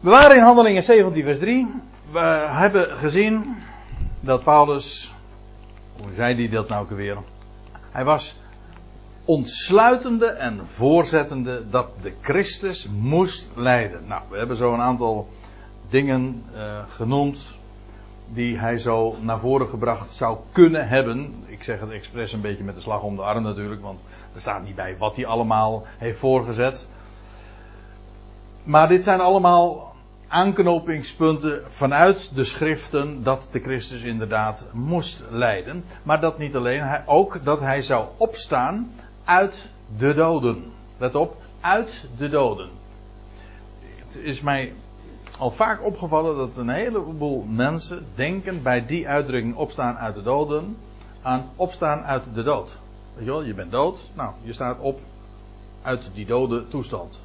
We waren in Handelingen 17, vers 3. We hebben gezien dat Paulus, hoe zei hij dat nou weer? Hij was ontsluitende en voorzettende dat de Christus moest lijden. Nou, we hebben zo een aantal dingen uh, genoemd die hij zo naar voren gebracht zou kunnen hebben. Ik zeg het expres een beetje met de slag om de arm natuurlijk, want er staat niet bij wat hij allemaal heeft voorgezet. Maar dit zijn allemaal aanknopingspunten vanuit de schriften dat de Christus inderdaad moest lijden. Maar dat niet alleen, ook dat hij zou opstaan uit de doden. Let op, uit de doden. Het is mij al vaak opgevallen dat een heleboel mensen denken bij die uitdrukking opstaan uit de doden aan opstaan uit de dood. Weet je wel, je bent dood, nou, je staat op uit die dode toestand.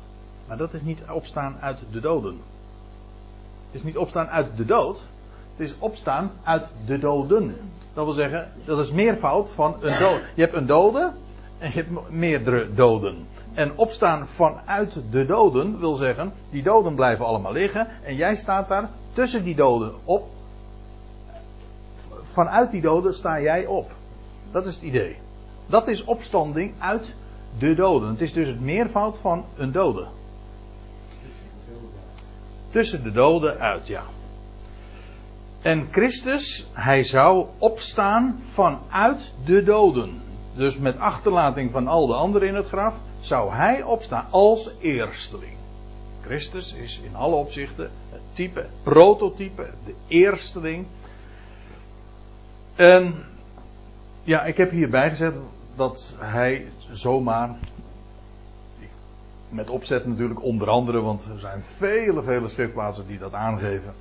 Maar dat is niet opstaan uit de doden. Is niet opstaan uit de dood. Het is opstaan uit de doden. Dat wil zeggen, dat is meervoud van een dood. Je hebt een dode en je hebt meerdere doden. En opstaan vanuit de doden wil zeggen, die doden blijven allemaal liggen en jij staat daar tussen die doden op. Vanuit die doden sta jij op. Dat is het idee. Dat is opstanding uit de doden. Het is dus het meervoud van een dode. Tussen de doden uit, ja. En Christus, hij zou opstaan vanuit de doden. Dus met achterlating van al de anderen in het graf, zou hij opstaan als eersteling. Christus is in alle opzichten het type, het prototype, de eersteling. En ja, ik heb hierbij gezet dat hij zomaar, met opzet natuurlijk onder andere, want er zijn vele, vele schriftplaatsen die dat aangeven.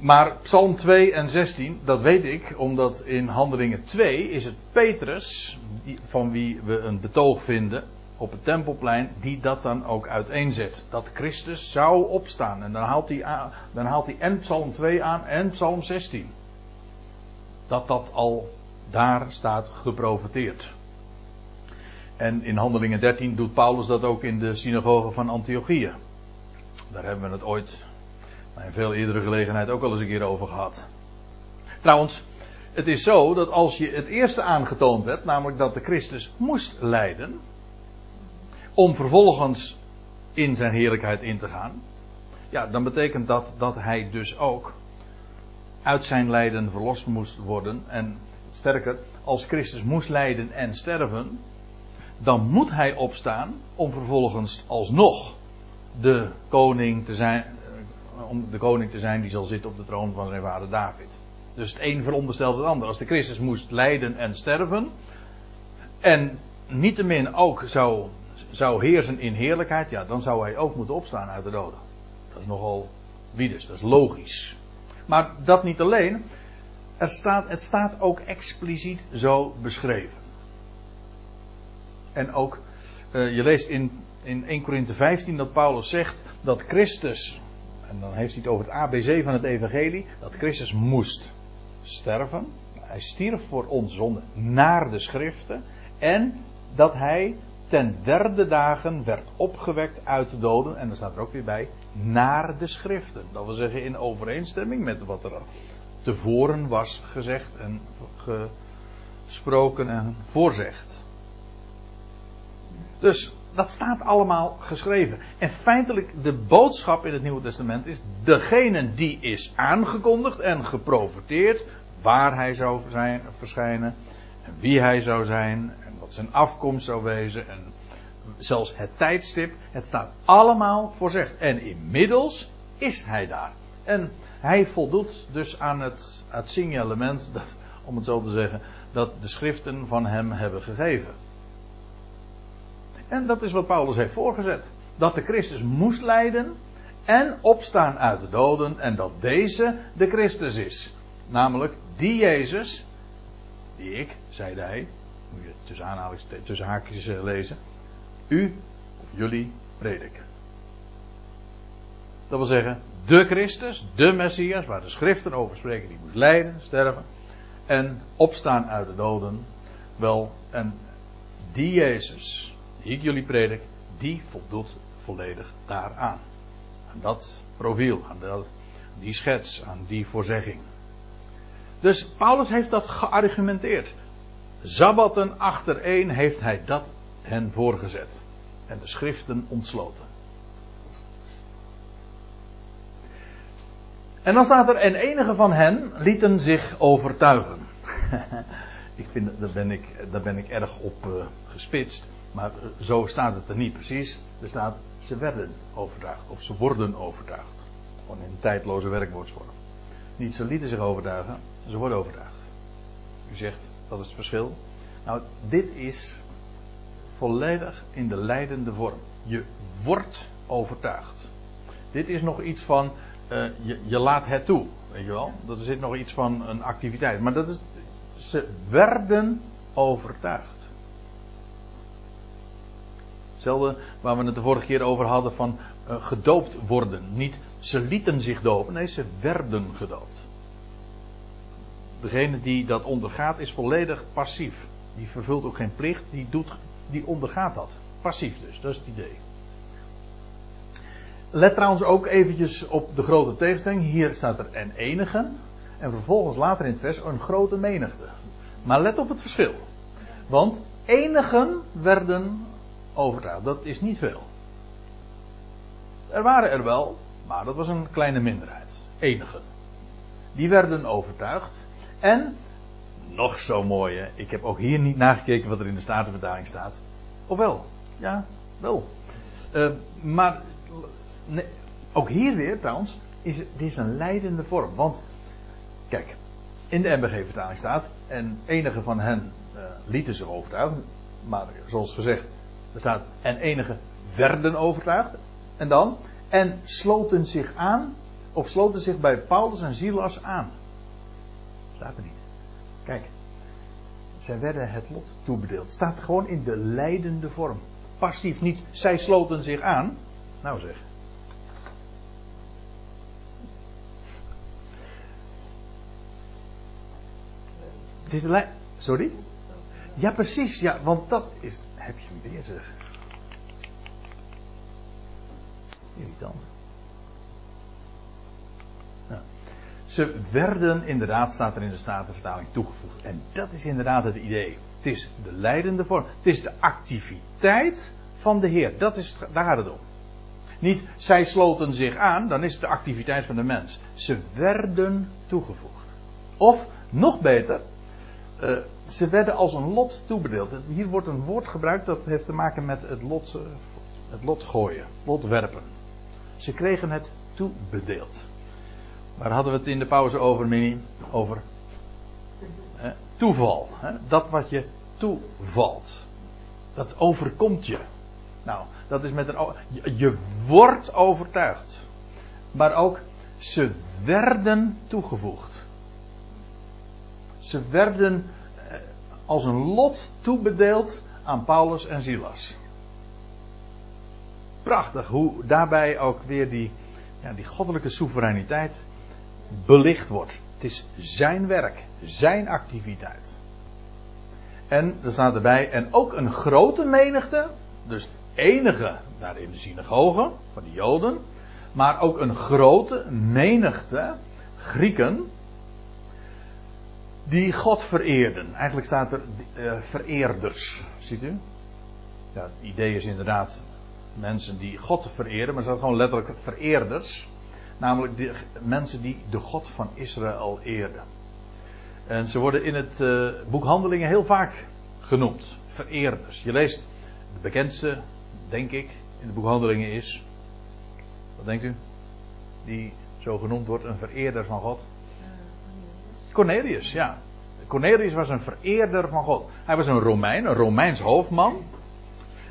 Maar Psalm 2 en 16, dat weet ik, omdat in Handelingen 2 is het Petrus, van wie we een betoog vinden op het tempelplein, die dat dan ook uiteenzet. Dat Christus zou opstaan. En dan haalt hij, en Psalm 2 aan en Psalm 16. Dat dat al daar staat geprofeteerd. En in Handelingen 13 doet Paulus dat ook in de synagoge van Antiochië. Daar hebben we het ooit bij een veel eerdere gelegenheid ook al eens een keer over gehad. Trouwens, het is zo dat als je het eerste aangetoond hebt, namelijk dat de Christus moest lijden, om vervolgens in zijn heerlijkheid in te gaan, ja, dan betekent dat dat hij dus ook uit zijn lijden verlost moest worden. En sterker, als Christus moest lijden en sterven, dan moet hij opstaan om vervolgens alsnog de koning te zijn, om de koning te zijn die zal zitten op de troon van zijn vader David. Dus het een veronderstelt het ander. Als de Christus moest lijden en sterven. En niettemin ook zou, zou heersen in heerlijkheid. Ja, dan zou hij ook moeten opstaan uit de doden. Dat is nogal wie dus. Dat is logisch. Maar dat niet alleen. Er staat, het staat ook expliciet zo beschreven. En ook, uh, je leest in, in 1 Korinthe 15 dat Paulus zegt dat Christus en dan heeft hij het over het ABC van het Evangelie, dat Christus moest sterven. Hij stierf voor ons zonde naar de schriften. En dat hij ten derde dagen werd opgewekt uit de doden. En dan staat er ook weer bij, naar de schriften. Dat wil zeggen in overeenstemming met wat er tevoren was gezegd en gesproken en voorzegd. Dus dat staat allemaal geschreven. En feitelijk, de boodschap in het Nieuwe Testament is: degene die is aangekondigd en geprofiteerd, waar hij zou zijn, verschijnen, en wie hij zou zijn, en wat zijn afkomst zou wezen, en zelfs het tijdstip, het staat allemaal voorzegd. En inmiddels is hij daar. En hij voldoet dus aan het, het signalement, dat, om het zo te zeggen, dat de schriften van hem hebben gegeven. En dat is wat Paulus heeft voorgezet. Dat de Christus moest lijden en opstaan uit de doden en dat deze de Christus is. Namelijk die Jezus, die ik, zeide hij, moet je tussen, aanhalings, tussen haakjes eh, lezen, u of jullie prediken. Dat wil zeggen, de Christus, de Messias, waar de schriften over spreken, die moest lijden, sterven en opstaan uit de doden. Wel, en die Jezus, die ik jullie predik, die voldoet volledig daaraan. Aan dat profiel, aan dat, die schets, aan die voorzegging. Dus Paulus heeft dat geargumenteerd. Sabbatten achtereen heeft hij dat hen voorgezet. En de schriften ontsloten. En dan staat er, en enige van hen lieten zich overtuigen. ik vind, daar ben ik, daar ben ik erg op uh, gespitst. Maar uh, zo staat het er niet precies. Er staat, ze werden overtuigd. Of ze worden overtuigd. Gewoon in tijdloze werkwoordsvorm. Niet ze lieten zich overtuigen, ze worden overtuigd. U zegt, dat is het verschil. Nou, dit is volledig in de leidende vorm. Je wordt overtuigd. Dit is nog iets van, uh, je, je, laat het toe, weet je wel. Dat zit nog iets van een activiteit. Maar dat is, ze werden overtuigd. Hetzelfde waar we het de vorige keer over hadden van uh, gedoopt worden. Niet ze lieten zich dopen, nee, ze werden gedoopt. Degene die dat ondergaat is volledig passief. Die vervult ook geen plicht, die, doet, die ondergaat dat. Passief dus, dat is het idee. Let trouwens ook eventjes op de grote tegenstelling. Hier staat er en enigen. En vervolgens later in het vers een grote menigte. Maar let op het verschil. Want enigen werden overtuigd. Dat is niet veel. Er waren er wel, maar dat was een kleine minderheid. Enigen. Die werden overtuigd. En, nog zo mooi hè, ik heb ook hier niet nagekeken wat er in de Statenvertaling staat. Of wel? Ja, wel. Uh, maar, nee, ook hier weer trouwens, is dit is een leidende vorm. Want, kijk, in de MBG-vertaling staat, en enige van hen uh, lieten zich overtuigen. Maar zoals gezegd, er staat, en enige werden overtuigd. En dan, en sloten zich aan, of sloten zich bij Paulus en Silas aan. Staat er niet. Kijk, zij werden het lot toebedeeld. Staat gewoon in de leidende vorm. Passief niet, zij sloten zich aan. Nou zeg. Het is de. Sorry? Ja, precies. Ja, want dat is. Heb je hem weer. Irritant. Nou. Ze werden inderdaad, staat er in de Statenvertaling, toegevoegd. En dat is inderdaad het idee. Het is de leidende vorm. Het is de activiteit van de Heer. Dat is, daar gaat het om. Niet zij sloten zich aan, dan is het de activiteit van de mens. Ze werden toegevoegd. Of, nog beter, uh, ze werden als een lot toebedeeld. Hier wordt een woord gebruikt dat heeft te maken met het lot, het lot gooien, lot werpen. Ze kregen het toebedeeld. Waar hadden we het in de pauze over, Mini? Over hè, toeval. Hè? Dat wat je toevalt. Dat overkomt je. Nou, dat is met een. Je, je wordt overtuigd. Maar ook ze werden toegevoegd. Ze werden eh, als een lot toebedeeld aan Paulus en Silas. Prachtig hoe daarbij ook weer die, ja, die goddelijke soevereiniteit belicht wordt. Het is zijn werk, zijn activiteit. En er staat erbij, en ook een grote menigte, dus enige daar in de synagoge van de Joden, maar ook een grote menigte Grieken die God vereerden. Eigenlijk staat er uh, vereerders, ziet u? Ja, het idee is inderdaad mensen die God vereren, maar er staat gewoon letterlijk vereerders. Namelijk de mensen die de God van Israël eerden. En ze worden in het uh, boek Handelingen heel vaak genoemd. Vereerders. Je leest de bekendste, denk ik, in het boek Handelingen is. Wat denkt u? Die zo genoemd wordt, een vereerder van God. Cornelius, ja. Cornelius was een vereerder van God. Hij was een Romein, een Romeins hoofdman.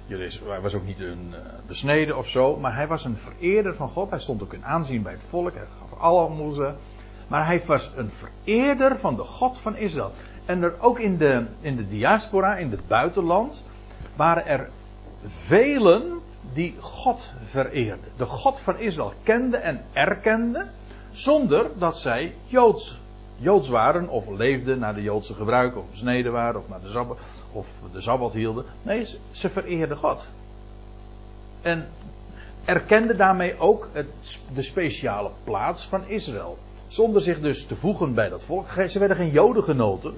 Hij was ook niet een uh, besneden of zo, maar hij was een vereerder van God. Hij stond ook in aanzien bij het volk, hij gaf almoezen. Maar hij was een vereerder van de God van Israël. En er ook in de, in de diaspora, in het buitenland, waren er velen die God vereerden. De God van Israël kenden en erkenden, zonder dat zij Joods, Joods waren of leefden naar de Joodse gebruiken, of besneden waren, of naar de Sabbat of de Sabbat hielden. Nee, ze, vereerden God. En erkende daarmee ook het, de speciale plaats van Israël. Zonder zich dus te voegen bij dat volk. Ze werden geen Joden genoten.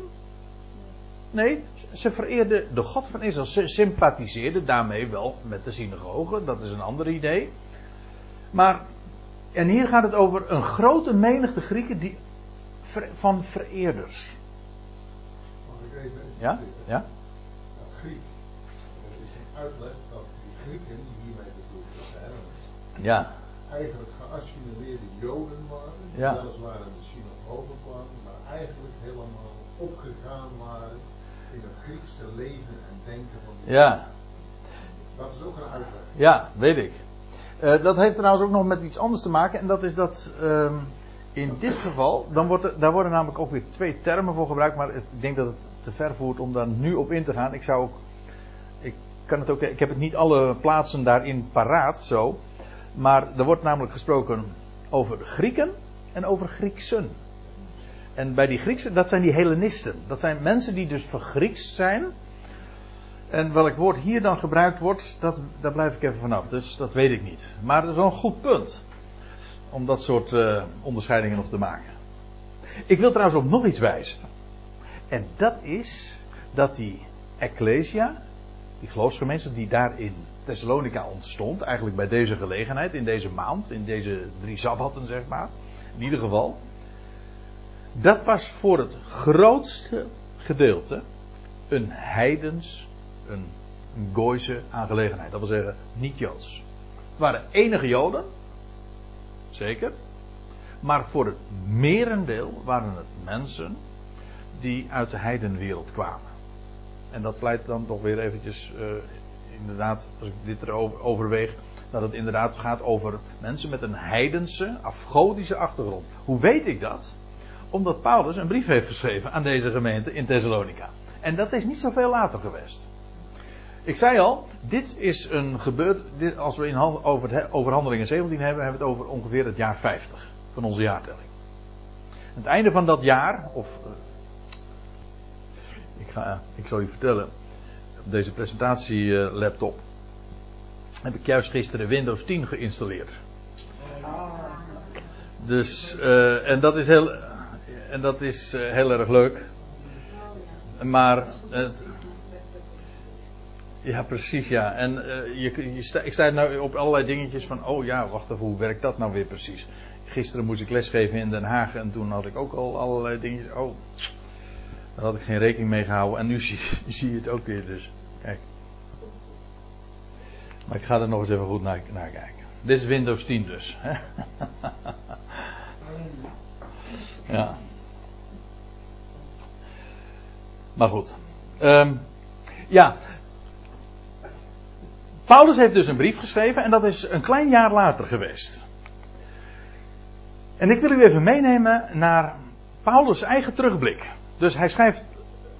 Nee, ze vereerden de God van Israël. Ze sympathiseerden daarmee wel met de synagogen. Dat is een ander idee. Maar, en hier gaat het over een grote menigte Grieken die, van vereerders. Mag ik even? Ja? Ja? Nou, Griek. Er is een uitleg dat die Grieken die hiermee bedoeld zijn, Ja. eigenlijk geassimileerde Joden waren, Ja. weliswaar in de synagoge kwamen, maar eigenlijk helemaal opgegaan waren in het Griekse leven en denken van Ja. Dat is ook een uitleg. Ja, weet ik. Eh, dat heeft trouwens ook nog met iets anders te maken. En dat is dat ehm, in dit geval, dan wordt er, daar worden namelijk ook weer twee termen voor gebruikt. Maar ik denk dat het te ver voert om daar nu op in te gaan. Ik zou ook, ik kan het ook, ik heb het niet alle plaatsen daarin paraat zo. Maar er wordt namelijk gesproken over Grieken en over Grieksen. En bij die Grieksen, dat zijn die Hellenisten. Dat zijn mensen die dus vergriekst zijn. En welk woord hier dan gebruikt wordt, dat, daar blijf ik even vanaf. Dus dat weet ik niet. Maar dat is wel een goed punt. Om dat soort eh, onderscheidingen nog te maken. Ik wil trouwens op nog iets wijzen. En dat is dat die Ecclesia, die geloofsgemeenschap die daar in Thessalonica ontstond, eigenlijk bij deze gelegenheid, in deze maand, in deze drie sabbatten zeg maar, in ieder geval, dat was voor het grootste gedeelte een heidens, een, een Gooise aangelegenheid. Dat wil zeggen, niet Joods. Het waren enige Joden, zeker, maar voor het merendeel waren het mensen die uit de heidenwereld kwamen. En dat pleit dan toch weer eventjes, eh, inderdaad, als ik dit erover overweeg, dat het inderdaad gaat over mensen met een heidense, afgodische achtergrond. Hoe weet ik dat? Omdat Paulus een brief heeft geschreven aan deze gemeente in Thessalonica. En dat is niet zoveel later geweest. Ik zei al, dit is een gebeurd. Als we in, hand- over, handelingen 17 hebben, hebben we het over ongeveer het jaar 50 van onze jaartelling. Het einde van dat jaar, of. eh, ik, ga, ik zal u vertellen. Op deze presentatielaptop heb ik juist gisteren Windows 10 geïnstalleerd. Dus, eh, en dat is heel, en dat is eh, heel erg leuk. Maar, het, ja precies ja. En eh, je, je sta, ik sta nou op allerlei dingetjes van, oh ja, wacht even, hoe werkt dat nou weer precies? Gisteren moest ik lesgeven in Den Haag en toen had ik ook al allerlei dingetjes. Oh, daar had ik geen rekening mee gehouden. En nu zie, nu zie je het ook weer dus. Kijk. Maar ik ga er nog eens even goed naar, naar kijken. Dit is Windows 10 dus. ja. Maar goed. Ehm, ja. Paulus heeft dus een brief geschreven en dat is een klein jaar later geweest. En ik wil u even meenemen naar Paulus' eigen terugblik. Dus hij schrijft,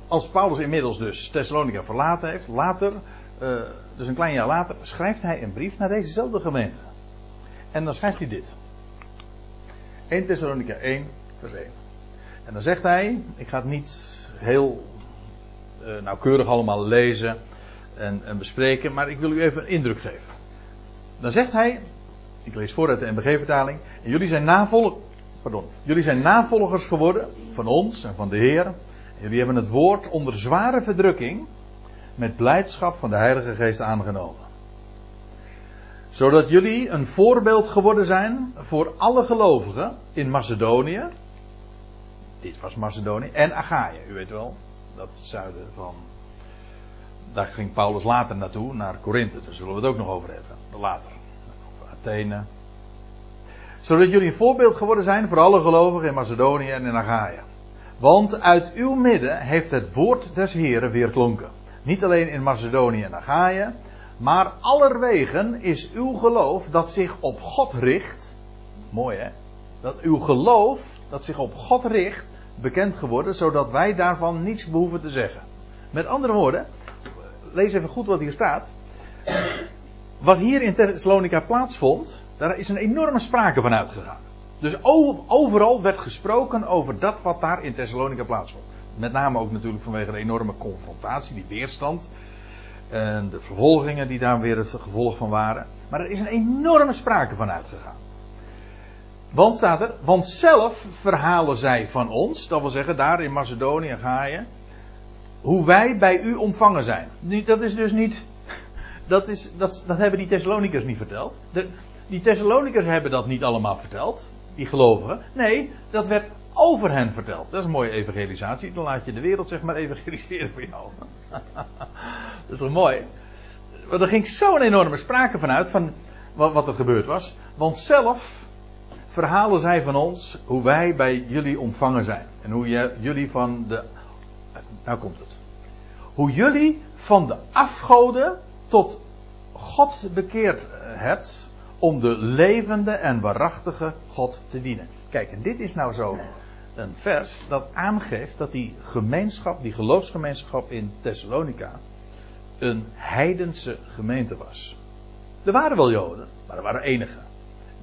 als Paulus inmiddels dus Thessalonica verlaten heeft, later, eh, dus een klein jaar later, schrijft hij een brief naar dezezelfde gemeente. En dan schrijft hij dit. 1 Thessalonica 1, vers 1. En dan zegt hij, ik ga het niet heel eh, nauwkeurig allemaal lezen en, en bespreken, maar ik wil u even een indruk geven. Dan zegt hij, ik lees voor uit de MBG-vertaling, en jullie zijn, navolg, pardon, jullie zijn navolgers geworden van ons en van de Heer. En jullie hebben het woord onder zware verdrukking met blijdschap van de Heilige Geest aangenomen. Zodat jullie een voorbeeld geworden zijn voor alle gelovigen in Macedonië. Dit was Macedonië. En Achaia, u weet wel. Dat zuiden van. Daar ging Paulus later naartoe, naar Korinthe. Daar zullen we het ook nog over hebben. Later. Over Athene. Zodat jullie een voorbeeld geworden zijn voor alle gelovigen in Macedonië en in Achaia. Want uit uw midden heeft het woord des Heren weer klonken. Niet alleen in Macedonië en Achaia, maar allerwegen is uw geloof dat zich op God richt. Mooi hè? Dat uw geloof dat zich op God richt bekend geworden, zodat wij daarvan niets behoeven te zeggen. Met andere woorden, lees even goed wat hier staat. Wat hier in Thessalonica plaatsvond, daar is een enorme sprake van uitgegaan. Dus overal werd gesproken over dat wat daar in Thessalonica plaatsvond. Met name ook natuurlijk vanwege de enorme confrontatie, die weerstand. En de vervolgingen die daar weer het gevolg van waren. Maar er is een enorme sprake van uitgegaan. Want staat er, want zelf verhalen zij van ons, dat wil zeggen daar in Macedonië en Gaaien, hoe wij bij u ontvangen zijn. Dat is dus niet, dat, is, dat, dat hebben die Thessalonikers niet verteld. De, die Thessalonikers hebben dat niet allemaal verteld, die gelovigen. Nee, dat werd over hen verteld. Dat is een mooie evangelisatie. Dan laat je de wereld zeg maar evangeliseren voor jou. dat is toch mooi? Maar er ging zo'n enorme sprake vanuit van wat, wat er gebeurd was. Want zelf verhalen zij van ons hoe wij bij jullie ontvangen zijn. En hoe je, jullie van de. Nou komt het. Hoe jullie van de afgoden tot God bekeerd hebt. Om de levende en waarachtige God te dienen. Kijk, en dit is nou zo een vers dat aangeeft dat die gemeenschap, die geloofsgemeenschap in Thessalonica, een heidense gemeente was. Er waren wel Joden, maar er waren enige.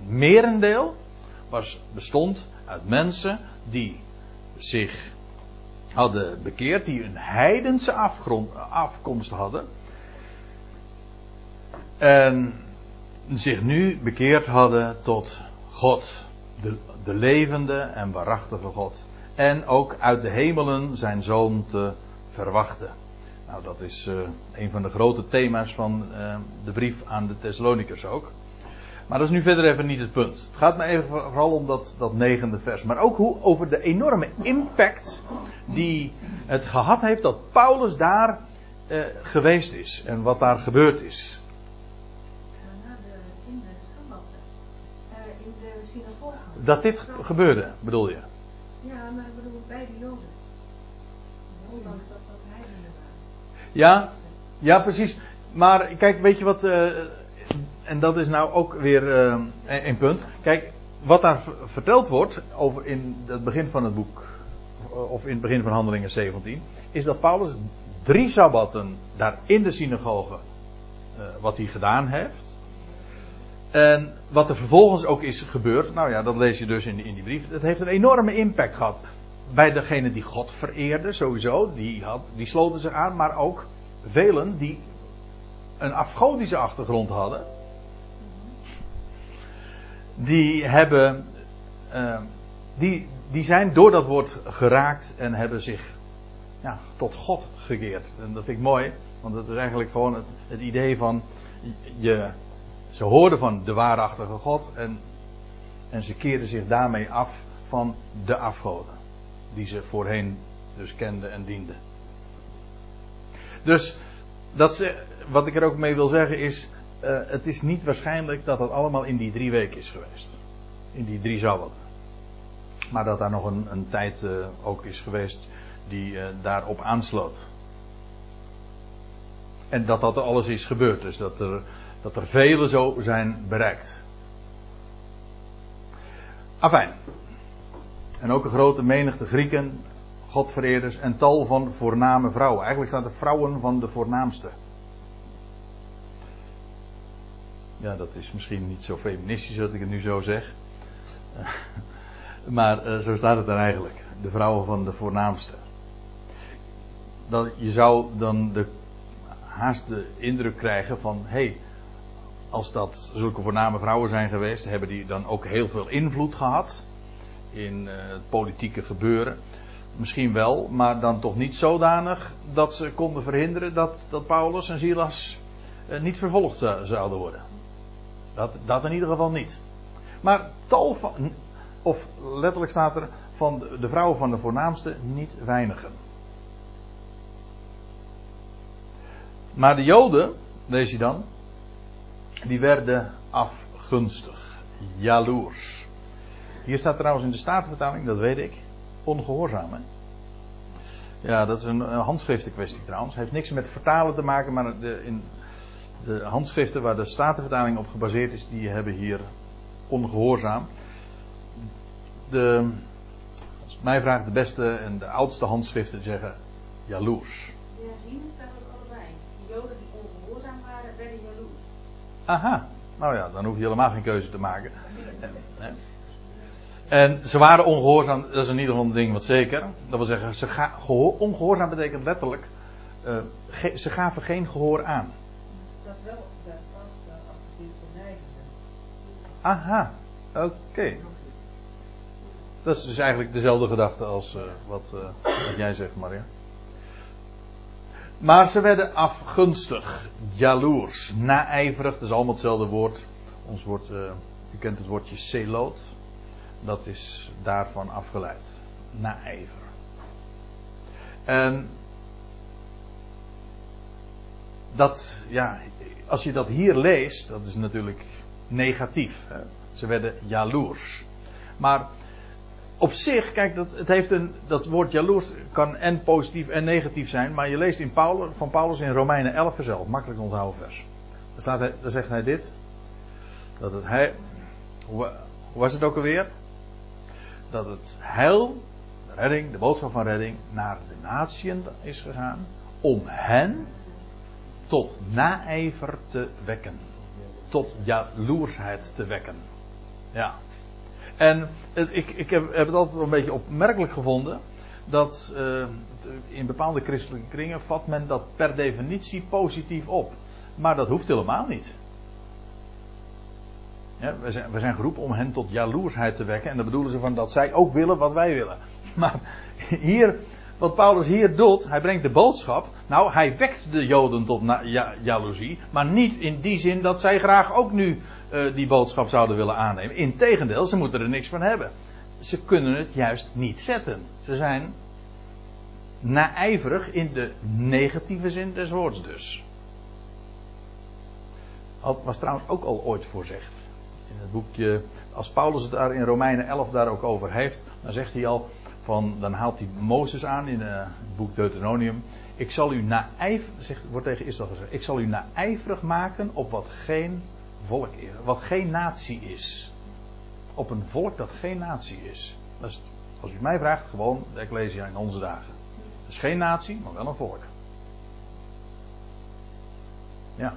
Merendeel was, bestond uit mensen die zich hadden bekeerd, die een heidense afgrond, afkomst hadden. En zich nu bekeerd hadden tot God, de, de levende en waarachtige God. En ook uit de hemelen zijn zoon te verwachten. Nou, dat is uh, een van de grote thema's van uh, de brief aan de Thessalonikers ook. Maar dat is nu verder even niet het punt. Het gaat me even vooral om dat, dat negende vers. Maar ook hoe, over de enorme impact die het gehad heeft dat Paulus daar uh, geweest is. En wat daar gebeurd is. Dat dit gebeurde, bedoel je? Ja, maar ik bedoel bij de Joden. Ondanks dat dat heidenen waren. Ja, ja, precies. Maar kijk, weet je wat. Uh, en dat is nou ook weer een, punt. Kijk, wat daar verteld wordt over in het begin van het boek. Of in het begin van Handelingen 17. Is dat Paulus drie sabbatten daar in de synagoge. Uh, wat hij gedaan heeft. En wat er vervolgens ook is gebeurd, nou ja, dat lees je dus in, in die brief. Het heeft een enorme impact gehad. Bij degene die God vereerden, sowieso, die, had, die sloten zich aan, maar ook velen die een afgodische achtergrond hadden. Die hebben, uh, die, die zijn door dat woord geraakt en hebben zich ja, tot God gekeerd. En dat vind ik mooi, want dat is eigenlijk gewoon het, het idee van je ze hoorden van de waarachtige God en, en ze keerden zich daarmee af van de afgoden. Die ze voorheen dus kenden en dienden. Dus dat ze, wat ik er ook mee wil zeggen is, uh, het is niet waarschijnlijk dat dat allemaal in die drie weken is geweest. In die drie sabbaten. Maar dat daar nog een, een tijd uh, ook is geweest die uh, daarop aansloot. En dat dat alles is gebeurd. Dus dat er dat er velen zo zijn bereikt. Afijn. En ook een grote menigte Grieken, godvereerders en tal van voorname vrouwen. Eigenlijk staan er vrouwen van de voornaamste. Ja, dat is misschien niet zo feministisch dat ik het nu zo zeg. maar uh, zo staat het dan eigenlijk. De vrouwen van de voornaamste. Dat, je zou dan de, haast de indruk krijgen van: hé, hey, als dat zulke voorname vrouwen zijn geweest, hebben die dan ook heel veel invloed gehad in uh, het politieke gebeuren. Misschien wel, maar dan toch niet zodanig dat ze konden verhinderen dat, dat Paulus en Silas uh, niet vervolgd zouden worden. Dat, dat in ieder geval niet. Maar tal van, of letterlijk staat er van de, vrouwen van de voornaamste niet weinigen. Maar de Joden, lees je dan, die werden afgunstig, jaloers. Hier staat trouwens in de Statenvertaling, dat weet ik, ongehoorzaam. Hè? Ja, dat is een, een handschriftenkwestie trouwens. Heeft niks met vertalen te maken, maar de, in de handschriften waar de Statenvertaling op gebaseerd is, die hebben hier ongehoorzaam. De, als het mij vraagt, de beste en de oudste handschriften zeggen jaloers. Ja, zien staat ook allebei. De Joden die ongehoorzaam waren, werden jaloers. Aha, nou ja, dan hoef je helemaal geen keuze te maken. En ze waren ongehoorzaam, dat is in ieder geval een ding wat zeker. Dat wil zeggen, ze ga, ongehoorzaam betekent letterlijk eh, ge- ze gaven geen gehoor aan. Aha, oké. Dat is dus eigenlijk dezelfde gedachte als eh, wat, eh, wat jij zegt, Maria. Maar ze werden afgunstig, jaloers, naijverig, dat is allemaal hetzelfde woord. Ons woord, eh, u kent het woordje celoot. Dat is daarvan afgeleid. Naijver. En dat, ja, als je dat hier leest, dat is natuurlijk negatief. Hè? Ze werden jaloers. Maar op zich, kijk, dat, het heeft een, dat woord jaloers kan en positief en negatief zijn. Maar je leest in Paulus, van Paulus in Romeinen 11 zelf, makkelijk onthouden vers. Daar, staat hij, daar zegt hij dit. Dat het hij, hoe, was het ook alweer? Dat het heil, de redding, de boodschap van redding, naar de natieën is gegaan. Om hen tot naijver te wekken. Tot jaloersheid te wekken. Ja. En het, ik, ik heb, heb, het altijd een beetje opmerkelijk gevonden. Dat uh, in bepaalde christelijke kringen vat men dat per definitie positief op. Maar dat hoeft helemaal niet. Ja, we, zijn, we zijn geroepen om hen tot jaloersheid te wekken. En dan bedoelen ze van dat zij ook willen wat wij willen. Maar hier, wat Paulus hier doet, hij brengt de boodschap. Nou, hij wekt de Joden tot ja, jaloezie. Maar niet in die zin dat zij graag ook nu uh, die boodschap zouden willen aannemen. Integendeel, ze moeten er niks van hebben. Ze kunnen het juist niet zetten. Ze zijn naijverig in de negatieve zin des woords dus. Was trouwens ook al ooit voorzegd. In het boekje, als Paulus het daar in Romeinen 11 daar ook over heeft, dan zegt hij al van, dan haalt hij Mozes aan in uh, het boek Deuteronomium. Ik zal u naijverig, wordt tegen Israël gezegd, ik zal u naijverig maken op wat geen volk is, wat geen natie is. Op een volk dat geen natie is. Dat is, als u mij vraagt, gewoon de Ecclesia in onze dagen. Het is geen natie, maar wel een volk. Ja.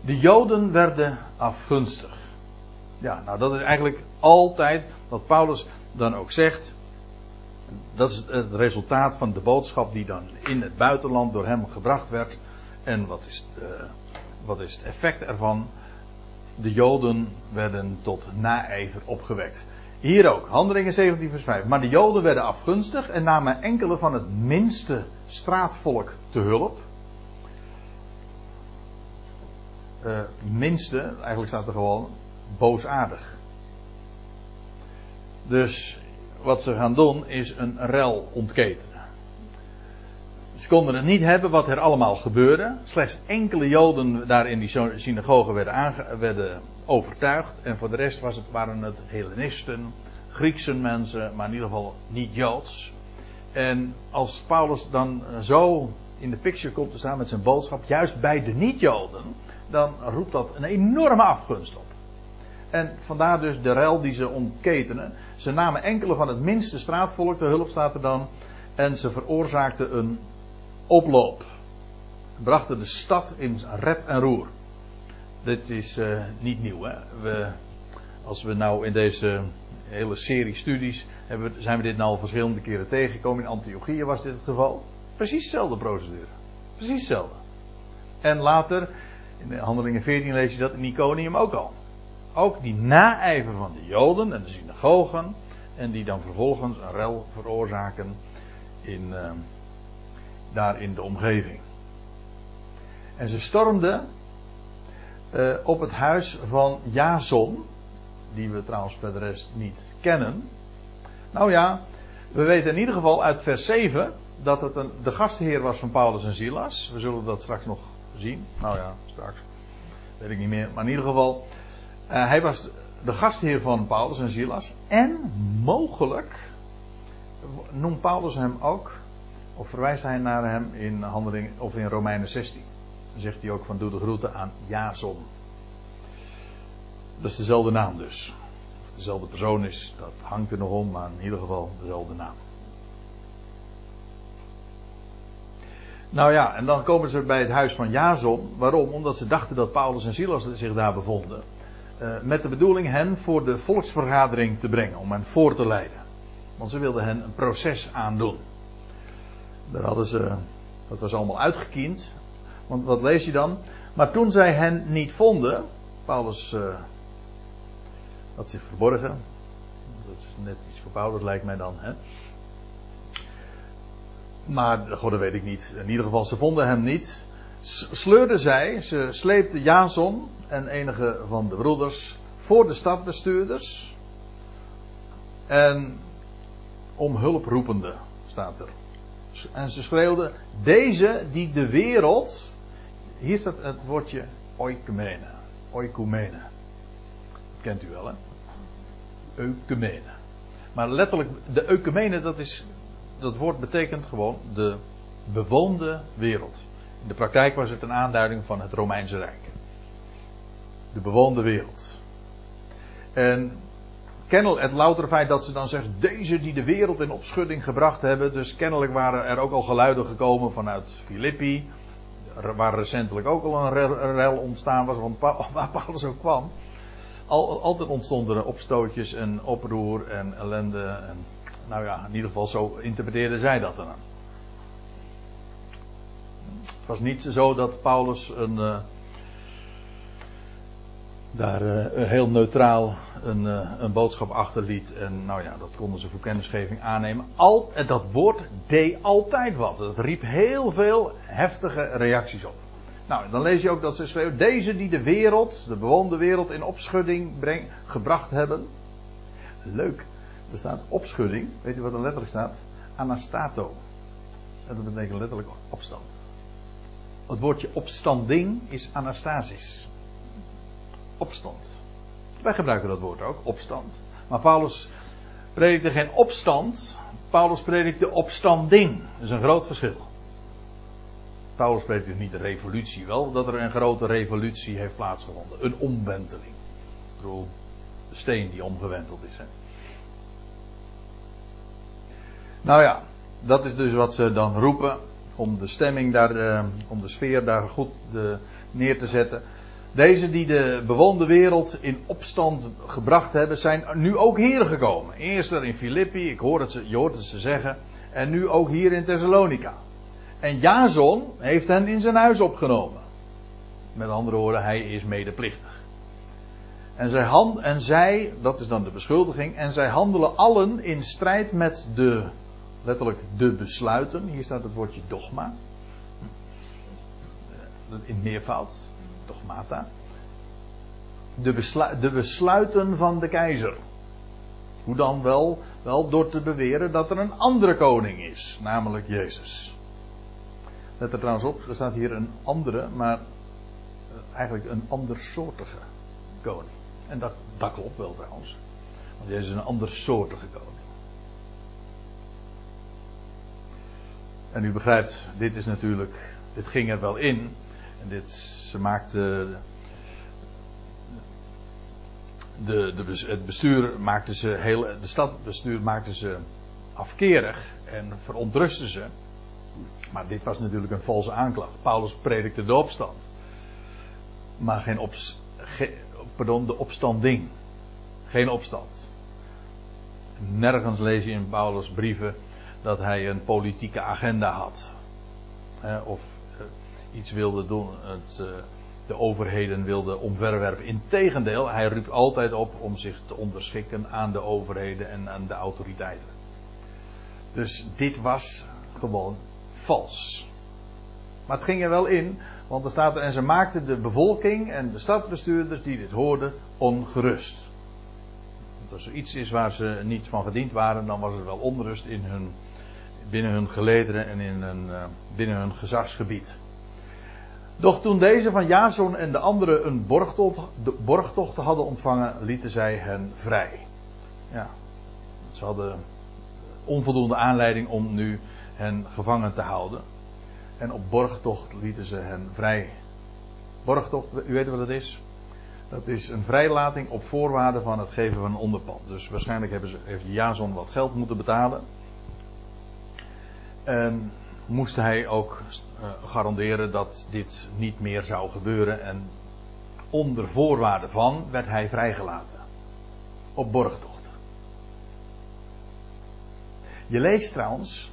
De Joden werden afgunstig. Ja, nou dat is eigenlijk altijd wat Paulus dan ook zegt. Dat is het resultaat van de boodschap die dan in het buitenland door hem gebracht werd. En wat is, de, wat is het effect ervan? De Joden werden tot naijver opgewekt. Hier ook, Handelingen 17 vers 5. Maar de Joden werden afgunstig en namen enkele van het minste straatvolk te hulp. Uh, minste, eigenlijk staat er gewoon boosaardig. Dus wat ze gaan doen is een rel ontketenen. Ze konden het niet hebben wat er allemaal gebeurde. Slechts enkele Joden daar in die synagoge werden, werden overtuigd. En voor de rest was het, waren het Hellenisten, Griekse mensen, maar in ieder geval niet Joods. En als Paulus dan zo in de picture komt te staan met zijn boodschap, juist bij de niet-Joden, dan roept dat een enorme afgunst op. En vandaar dus de rel die ze ontketenen. Ze namen enkele van het minste straatvolk te hulp, staat er dan. En ze veroorzaakten een oploop. Brachten de stad in rep en roer. Dit is uh, niet nieuw. Hè? We, als we nou in deze hele serie studies hebben, zijn we dit nou al verschillende keren tegengekomen. In Antiochië was dit het geval. Precies dezelfde procedure. Precies hetzelfde. En later, in de handelingen 14 lees je dat in Iconium ook al. Ook die naijver van de Joden en de synagogen. En die dan vervolgens een rel veroorzaken in, uh, daar in de omgeving. En ze stormden uh, op het huis van Jason. Die we trouwens verder rest niet kennen. Nou ja, we weten in ieder geval uit vers 7 dat het een, de gastheer was van Paulus en Silas. We zullen dat straks nog zien. Nou ja, straks. Weet ik niet meer. Maar in ieder geval. Uh, hij was de gastheer van Paulus en Silas. En mogelijk noemt Paulus hem ook. Of verwijst hij naar hem in handeling of in Romeinen 16. Dan zegt hij ook van doe de groeten aan Jason. Dat is dezelfde naam dus. Of dezelfde persoon is, dat hangt er nog om, maar in ieder geval dezelfde naam. Nou ja, en dan komen ze bij het huis van Jason. Waarom? Omdat ze dachten dat Paulus en Silas zich daar bevonden. Uh, met de bedoeling hen voor de volksvergadering te brengen, om hen voor te leiden. Want ze wilden hen een proces aandoen. Daar hadden ze, dat was allemaal uitgekiend. Want wat lees je dan? Maar toen zij hen niet vonden, Paulus uh, had zich verborgen. Dat is net iets voor Paulus, lijkt mij dan. Hè? Maar, god, dat weet ik niet. In ieder geval, ze vonden hem niet. Sleurden zij, ze sleepten Jason en enige van de broeders voor de stadbestuurders. En om hulp roepende, staat er. En ze schreeuwden, deze die de wereld, hier staat het woordje oikumene, oikumene. Kent u wel hè? Eumene. Maar letterlijk, de eumene, dat is, dat woord betekent gewoon de bewoonde wereld. In de praktijk was het een aanduiding van het Romeinse Rijk. De bewoonde wereld. En kennelijk het loutere feit dat ze dan zegt, deze die de wereld in opschudding gebracht hebben. Dus kennelijk waren er ook al geluiden gekomen vanuit Filippi. Waar recentelijk ook al een rel ontstaan was, want waar Paulus ook kwam. Al, altijd ontstonden er opstootjes en oproer en ellende. En, nou ja, in ieder geval zo interpreteerden zij dat dan. Het was niet zo dat Paulus een, uh, daar uh, heel neutraal een, uh, een boodschap achterliet. En nou ja, dat konden ze voor kennisgeving aannemen. Al, dat woord deed altijd wat. Het riep heel veel heftige reacties op. Nou, dan lees je ook dat ze schreeuwen: Deze die de wereld, de bewoonde wereld, in opschudding breng, gebracht hebben. Leuk. Er staat opschudding. Weet je wat er letterlijk staat? Anastato. En dat betekent letterlijk opstand. Het woordje opstanding is anastasis. Opstand. Wij gebruiken dat woord ook, opstand. Maar Paulus predikte geen opstand. Paulus predikte opstanding. Dat is een groot verschil. Paulus dus niet de revolutie, wel dat er een grote revolutie heeft plaatsgevonden. Een omwenteling. De steen die omgewenteld is. Hè. Nou ja, dat is dus wat ze dan roepen. Om de stemming daar, eh, om de sfeer daar goed eh, neer te zetten. Deze die de bewoonde wereld in opstand gebracht hebben, zijn nu ook hier gekomen. Eerst er in Filippi, ik hoor het ze, je hoort het ze zeggen. En nu ook hier in Thessalonica. En Jason heeft hen in zijn huis opgenomen. Met andere woorden, hij is medeplichtig. En zij, hand, en zij, dat is dan de beschuldiging, en zij handelen allen in strijd met de, letterlijk de besluiten. Hier staat het woordje dogma. In meervoud, dogmata. De, de besluiten van de keizer. Hoe dan wel? Wel door te beweren dat er een andere koning is, namelijk Jezus. Let er trouwens op, er staat hier een andere, maar eh, eigenlijk een andersoortige koning. En dat, dat klopt wel trouwens. Want Jezus is een andersoortige koning. En u begrijpt, dit is natuurlijk, dit ging er wel in. En dit, ze maakte, de, de, het bestuur maakte ze heel, de stadbestuur maakte ze afkerig en verontrustte ze. Maar dit was natuurlijk een valse aanklacht. Paulus predikte de opstand. Maar geen ops, pardon, de opstanding. Geen opstand. Nergens lees je in Paulus' brieven dat hij een politieke agenda had. of eh, iets wilde doen, het, eh, de overheden wilde omverwerpen. Integendeel, hij riep altijd op om zich te onderschikken aan de overheden en aan de autoriteiten. Dus dit was gewoon vals. Maar het ging er wel in, want er staat er, en ze maakten de bevolking en de stadbestuurders die dit hoorden ongerust. Want als er iets is waar ze niet van gediend waren, dan was er wel onrust in hun, binnen hun gelederen en in hun, uh, binnen hun gezagsgebied. Doch toen deze van Jason en de anderen een borgtocht, borgtocht hadden ontvangen, lieten zij hen vrij. Ja, ze hadden onvoldoende aanleiding om nu hen gevangen te houden. En op borgtocht lieten ze hen vrij. Borgtocht, u weet wat het is? Dat is een vrijlating op voorwaarde van het geven van een onderpand. Dus waarschijnlijk hebben ze, heeft Jason wat geld moeten betalen. En moest hij ook uh, garanderen dat dit niet meer zou gebeuren. En onder voorwaarde van werd hij vrijgelaten. Op borgtocht. Je leest trouwens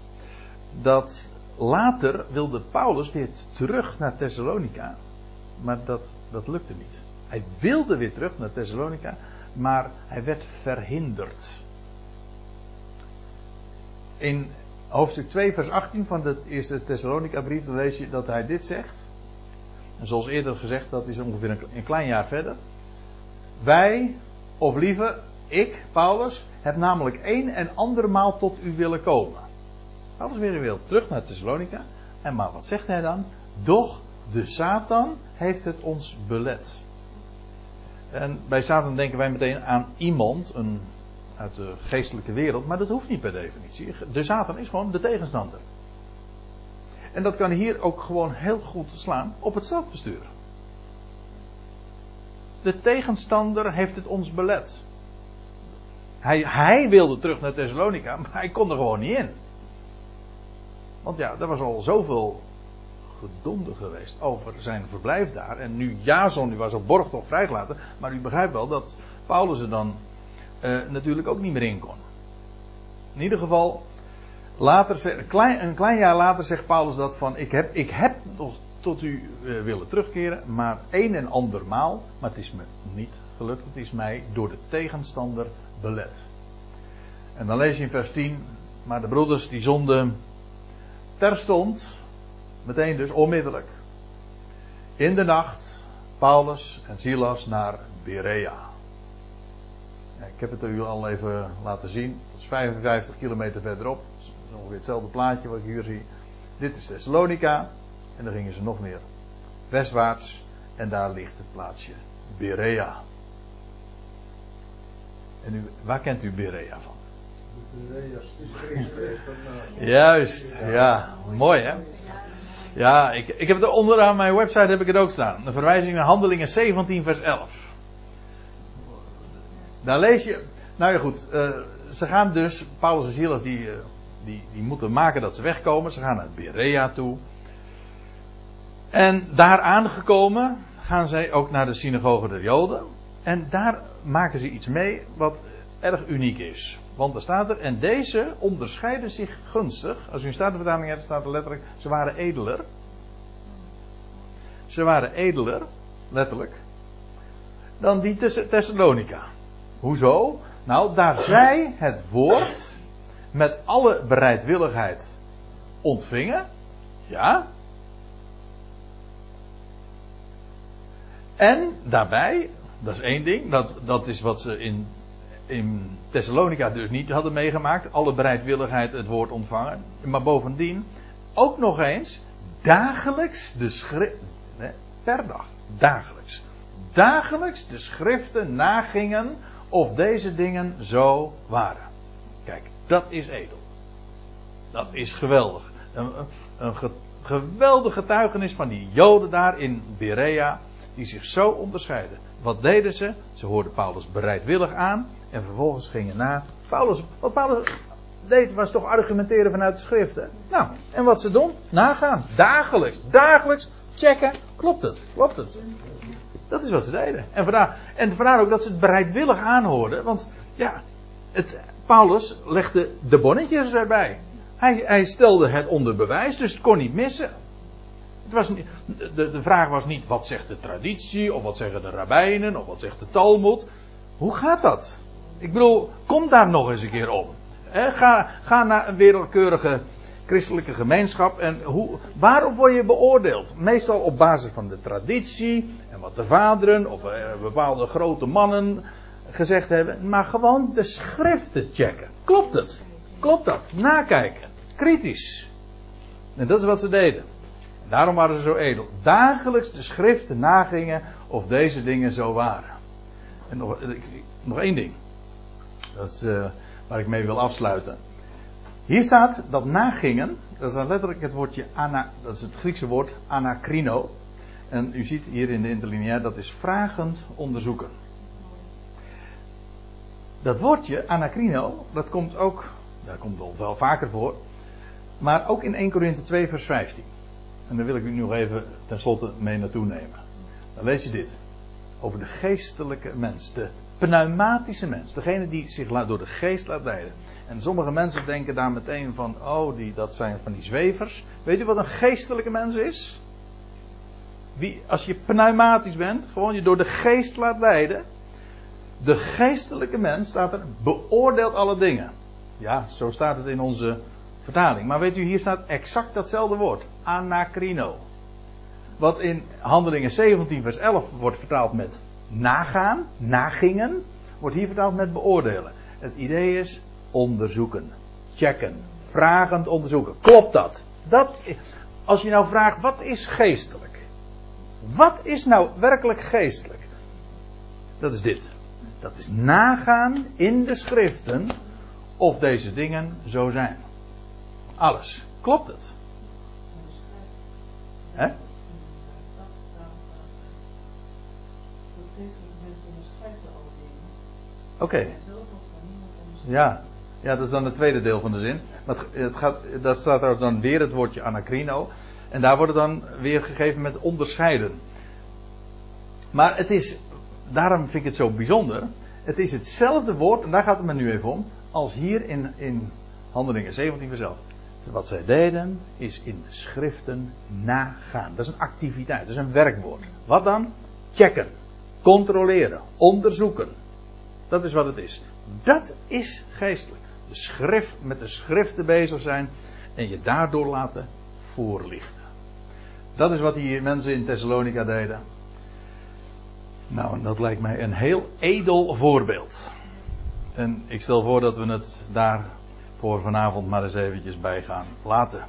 dat later wilde Paulus weer terug naar Thessalonica. Maar dat, dat lukte niet. Hij wilde weer terug naar Thessalonica. Maar hij werd verhinderd. In hoofdstuk 2, vers 18 van de eerste Thessalonica-brief lees je dat hij dit zegt. En zoals eerder gezegd, dat is ongeveer een, een klein jaar verder. Wij, of liever ik, Paulus, heb namelijk één en andermaal tot u willen komen. Paulus weer wil terug naar Thessalonica. En maar wat zegt hij dan? Doch de Satan heeft het ons belet. En bij Satan denken wij meteen aan iemand, een uit de geestelijke wereld, maar dat hoeft niet per definitie. De Satan is gewoon de tegenstander. En dat kan hier ook gewoon heel goed slaan op het stadsbestuur. De tegenstander heeft het ons belet. Hij, hij wilde terug naar Thessalonica, maar hij kon er gewoon niet in. Want ja, er was al zoveel gedonde geweest over zijn verblijf daar. En nu Jason, die was op borgtocht vrijgelaten. Maar u begrijpt wel dat Paulus er dan uh, natuurlijk ook niet meer in kon. In ieder geval, later, een, klein, een klein jaar later zegt Paulus dat van ik heb, ik heb nog tot u uh, willen terugkeren, maar een en ander maal, maar het is me niet gelukt, het is mij door de tegenstander belet. En dan lees je in vers 10, maar de broeders die zonden terstond, meteen dus onmiddellijk, in de nacht Paulus en Silas naar Berea. Ik heb het u al even laten zien. Dat is 55 kilometer verderop. Dat is ongeveer hetzelfde plaatje wat ik hier zie. Dit is Thessalonica. En dan gingen ze nog meer westwaarts. En daar ligt het plaatsje Berea. En u, waar kent u Berea van? Juist, ja. Mooi hè? Ja, ik, ik heb het onderaan mijn website heb ik het ook staan. Een verwijzing naar Handelingen 17 vers 11. Daar lees je. Nou ja, goed. Uh, ze gaan dus. Paulus en Silas die, uh, die, die moeten maken dat ze wegkomen. Ze gaan naar Berea toe. En daar aangekomen gaan zij ook naar de synagoge der Joden. En daar maken ze iets mee wat erg uniek is. Want er staat er, en deze onderscheiden zich gunstig. Als u een statenvertaling hebt, staat er letterlijk, ze waren edeler. Ze waren edeler, letterlijk, dan die Thessalonica. Hoezo? Nou, daar zij het woord met alle bereidwilligheid ontvingen. Ja. En daarbij, dat is één ding, dat, dat is wat ze in, in Thessalonica dus niet hadden meegemaakt. Alle bereidwilligheid het woord ontvangen. Maar bovendien ook nog eens dagelijks de schrift. Nee, per dag. Dagelijks. Dagelijks de schriften nagingen of deze dingen zo waren. Kijk, dat is edel. Dat is geweldig. Een, een geweldige getuigenis van die Joden daar in Berea, die zich zo onderscheiden. Wat deden ze? Ze hoorden Paulus bereidwillig aan en vervolgens gingen na. Paulus, wat Paulus deed was toch argumenteren vanuit de schriften. Nou, en wat ze doen? Nagaan. Dagelijks, dagelijks checken. Klopt het? Klopt het? Dat is wat ze deden. En vandaar, en vandaar ook dat ze het bereidwillig aanhoorden. Want ja, het, Paulus legde de bonnetjes erbij. Hij, hij, stelde het onder bewijs, dus het kon niet missen. Het was niet, de, de vraag was niet wat zegt de traditie, of wat zeggen de rabbijnen, of wat zegt de Talmud. Hoe gaat dat? Ik bedoel, kom daar nog eens een keer op. ga, ga naar een wereldkeurige christelijke gemeenschap. En hoe, waarop word je beoordeeld? Meestal op basis van de traditie en wat de vaderen of eh, bepaalde grote mannen gezegd hebben. Maar gewoon de schriften checken. Klopt het? Klopt dat? Nakijken. Kritisch. En dat is wat ze deden. daarom waren ze zo edel. Dagelijks de schriften nagingen of deze dingen zo waren. En nog, nog één ding. Dat uh, waar ik mee wil afsluiten. Hier staat dat nagingen, dat is letterlijk het woordje ana, dat is het Griekse woord anakrino. En u ziet hier in de interlineair, dat is vragend onderzoeken. Dat woordje anakrino, dat komt ook, dat komt wel, wel vaker voor, maar ook in 1 Korinthe 2 vers 15. En daar wil ik u nog even tenslotte mee naartoe nemen. Dan lees je dit. over de geestelijke mens. De pneumatische mens. Degene die zich door de geest laat leiden. En sommige mensen denken daar meteen van, oh, die, dat zijn van die zwevers. Weet u wat een geestelijke mens is? Wie, als je pneumatisch bent, gewoon je door de geest laat leiden. De geestelijke mens staat er, beoordeelt alle dingen. Ja, zo staat het in onze vertaling. Maar weet u, hier staat exact datzelfde woord. Anacrino. Wat in Handelingen 17 vers 11 wordt vertaald met nagaan, nagingen, wordt hier vertaald met beoordelen. Het idee is onderzoeken, checken, vragend onderzoeken. Klopt dat? dat als je nou vraagt, wat is geestelijk? Wat is nou werkelijk geestelijk? Dat is dit. Dat is nagaan in de schriften of deze dingen zo zijn. Alles. Klopt het? Hè? Oké. Ja. Ja, dat is dan het tweede deel van de zin. Maar het, gaat, daar staat dan weer het woordje anacrino. En daar wordt het dan weer gegeven met onderscheiden. Maar het is, daarom vind ik het zo bijzonder. Het is hetzelfde woord, en daar gaat het me nu even om, als hier in, in Handelingen 17 verzelf. Wat zij deden is in de schriften nagaan. Dat is een activiteit, dat is een werkwoord. Wat dan? Checken, controleren, onderzoeken. Dat is wat het is. Dat is geestelijk. De schrift, met de schriften bezig zijn en je daardoor laten voorlichten. Dat is wat die mensen in Thessalonica deden. Nou, dat lijkt mij een heel edel voorbeeld. En ik stel voor dat we het daar voor vanavond maar eens eventjes bij gaan laten.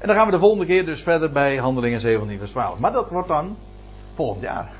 En dan gaan we de volgende keer dus verder bij Handelingen 17 vers 12. Maar dat wordt dan volgend jaar.